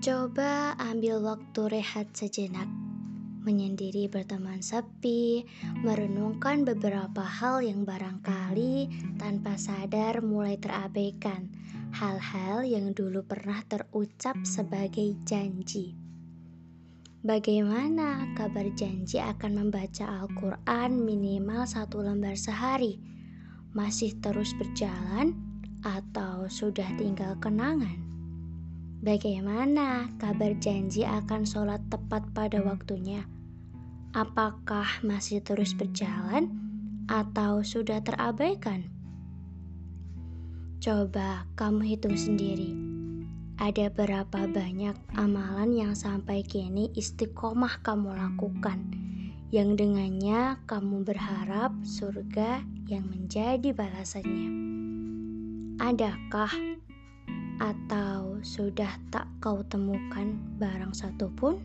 Coba ambil waktu rehat sejenak, menyendiri berteman sepi, merenungkan beberapa hal yang barangkali tanpa sadar mulai terabaikan, hal-hal yang dulu pernah terucap sebagai janji. Bagaimana kabar janji akan membaca Al-Quran minimal satu lembar sehari? Masih terus berjalan atau sudah tinggal kenangan? Bagaimana kabar janji akan sholat tepat pada waktunya? Apakah masih terus berjalan atau sudah terabaikan? Coba kamu hitung sendiri. Ada berapa banyak amalan yang sampai kini istiqomah kamu lakukan, yang dengannya kamu berharap surga yang menjadi balasannya? Adakah atau sudah tak kau temukan barang satupun?